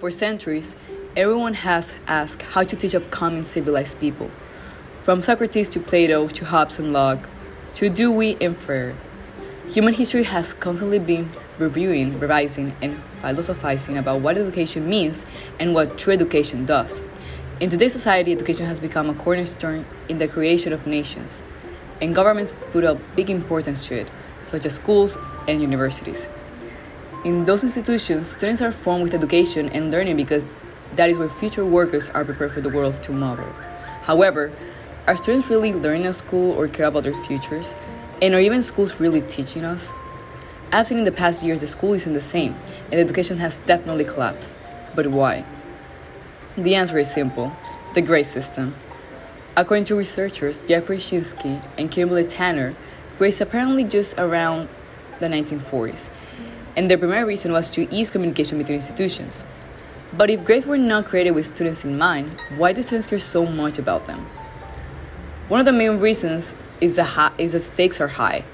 For centuries, everyone has asked how to teach upcoming civilized people. From Socrates to Plato to Hobbes and Locke to Dewey and Freire. Human history has constantly been reviewing, revising, and philosophizing about what education means and what true education does. In today's society, education has become a cornerstone in the creation of nations, and governments put a big importance to it, such as schools and universities. In those institutions, students are formed with education and learning because that is where future workers are prepared for the world of tomorrow. However, are students really learning at school or care about their futures? And are even schools really teaching us? I've seen in the past years the school isn't the same, and education has definitely collapsed. But why? The answer is simple the grade system. According to researchers Jeffrey Schinske and Kimberly Tanner, grades apparently just around the 1940s and their primary reason was to ease communication between institutions. But if grades were not created with students in mind, why do students care so much about them? One of the main reasons is, the high, is the stakes are high.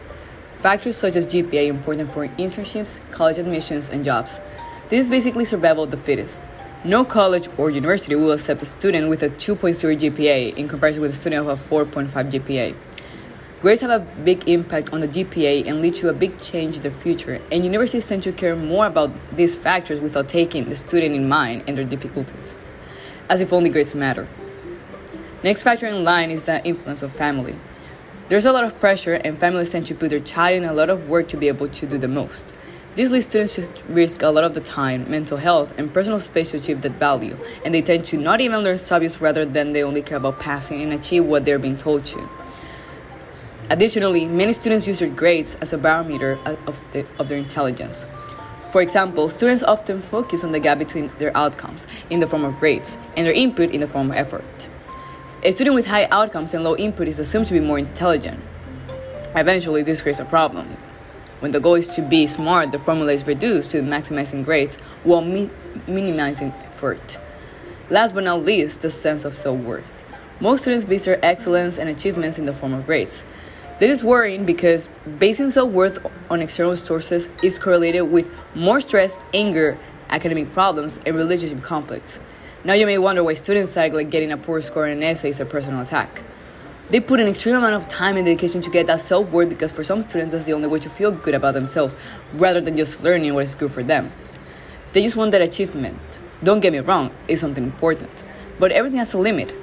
Factors such as GPA are important for internships, college admissions, and jobs. This is basically survival of the fittest. No college or university will accept a student with a 2.0 GPA in comparison with a student of a 4.5 GPA. Grades have a big impact on the GPA and lead to a big change in the future, and universities tend to care more about these factors without taking the student in mind and their difficulties, as if only grades matter. Next factor in line is the influence of family. There's a lot of pressure, and families tend to put their child in a lot of work to be able to do the most. This leads students to risk a lot of the time, mental health, and personal space to achieve that value, and they tend to not even learn subjects rather than they only care about passing and achieve what they're being told to. Additionally, many students use their grades as a barometer of, the, of their intelligence. For example, students often focus on the gap between their outcomes in the form of grades and their input in the form of effort. A student with high outcomes and low input is assumed to be more intelligent. Eventually, this creates a problem. When the goal is to be smart, the formula is reduced to maximizing grades while mi- minimizing effort. Last but not least, the sense of self worth. Most students base their excellence and achievements in the form of grades. This is worrying because basing self worth on external sources is correlated with more stress, anger, academic problems, and relationship conflicts. Now you may wonder why students like getting a poor score in an essay is a personal attack. They put an extreme amount of time and dedication to get that self worth because for some students that's the only way to feel good about themselves rather than just learning what is good for them. They just want that achievement. Don't get me wrong, it's something important, but everything has a limit.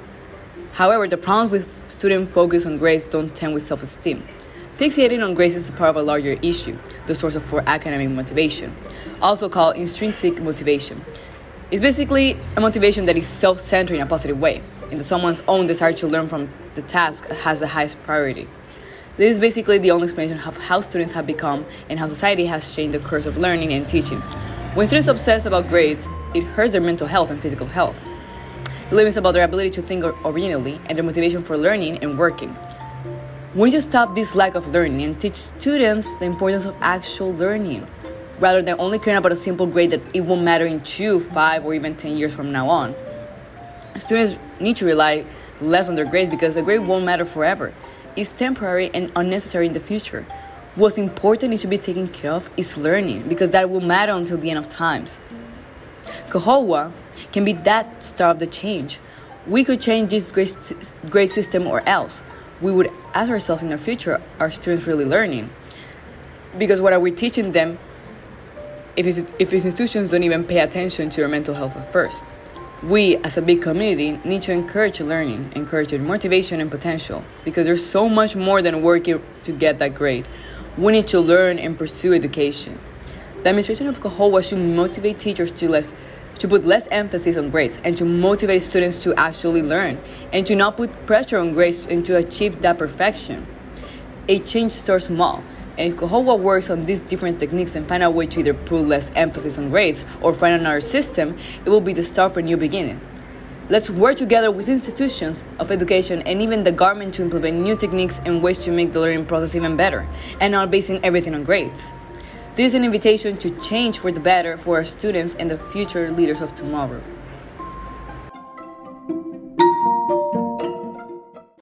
However, the problems with student focus on grades don't tend with self esteem. Fixating on grades is part of a larger issue, the source of for academic motivation, also called intrinsic motivation. It's basically a motivation that is self centered in a positive way, and that someone's own desire to learn from the task has the highest priority. This is basically the only explanation of how students have become and how society has changed the course of learning and teaching. When students obsess about grades, it hurts their mental health and physical health. It limits about their ability to think originally and their motivation for learning and working. We need to stop this lack of learning and teach students the importance of actual learning, rather than only caring about a simple grade that it won't matter in two, five, or even ten years from now on. Students need to rely less on their grades because the grade won't matter forever. It's temporary and unnecessary in the future. What's important is to be taken care of is learning because that will matter until the end of times. Kahowa can be that start of the change. We could change this great, grade system or else. We would ask ourselves in the future, are students really learning? Because what are we teaching them if, if institutions don't even pay attention to their mental health at first? We, as a big community, need to encourage learning, encourage motivation and potential, because there's so much more than working to get that grade. We need to learn and pursue education. The administration of Kahowa should motivate teachers to less to put less emphasis on grades and to motivate students to actually learn and to not put pressure on grades and to achieve that perfection. A change starts small, and if Kahowa works on these different techniques and find a way to either put less emphasis on grades or find another system, it will be the start for a new beginning. Let's work together with institutions of education and even the government to implement new techniques and ways to make the learning process even better, and not basing everything on grades. This is an invitation to change for the better for our students and the future leaders of tomorrow.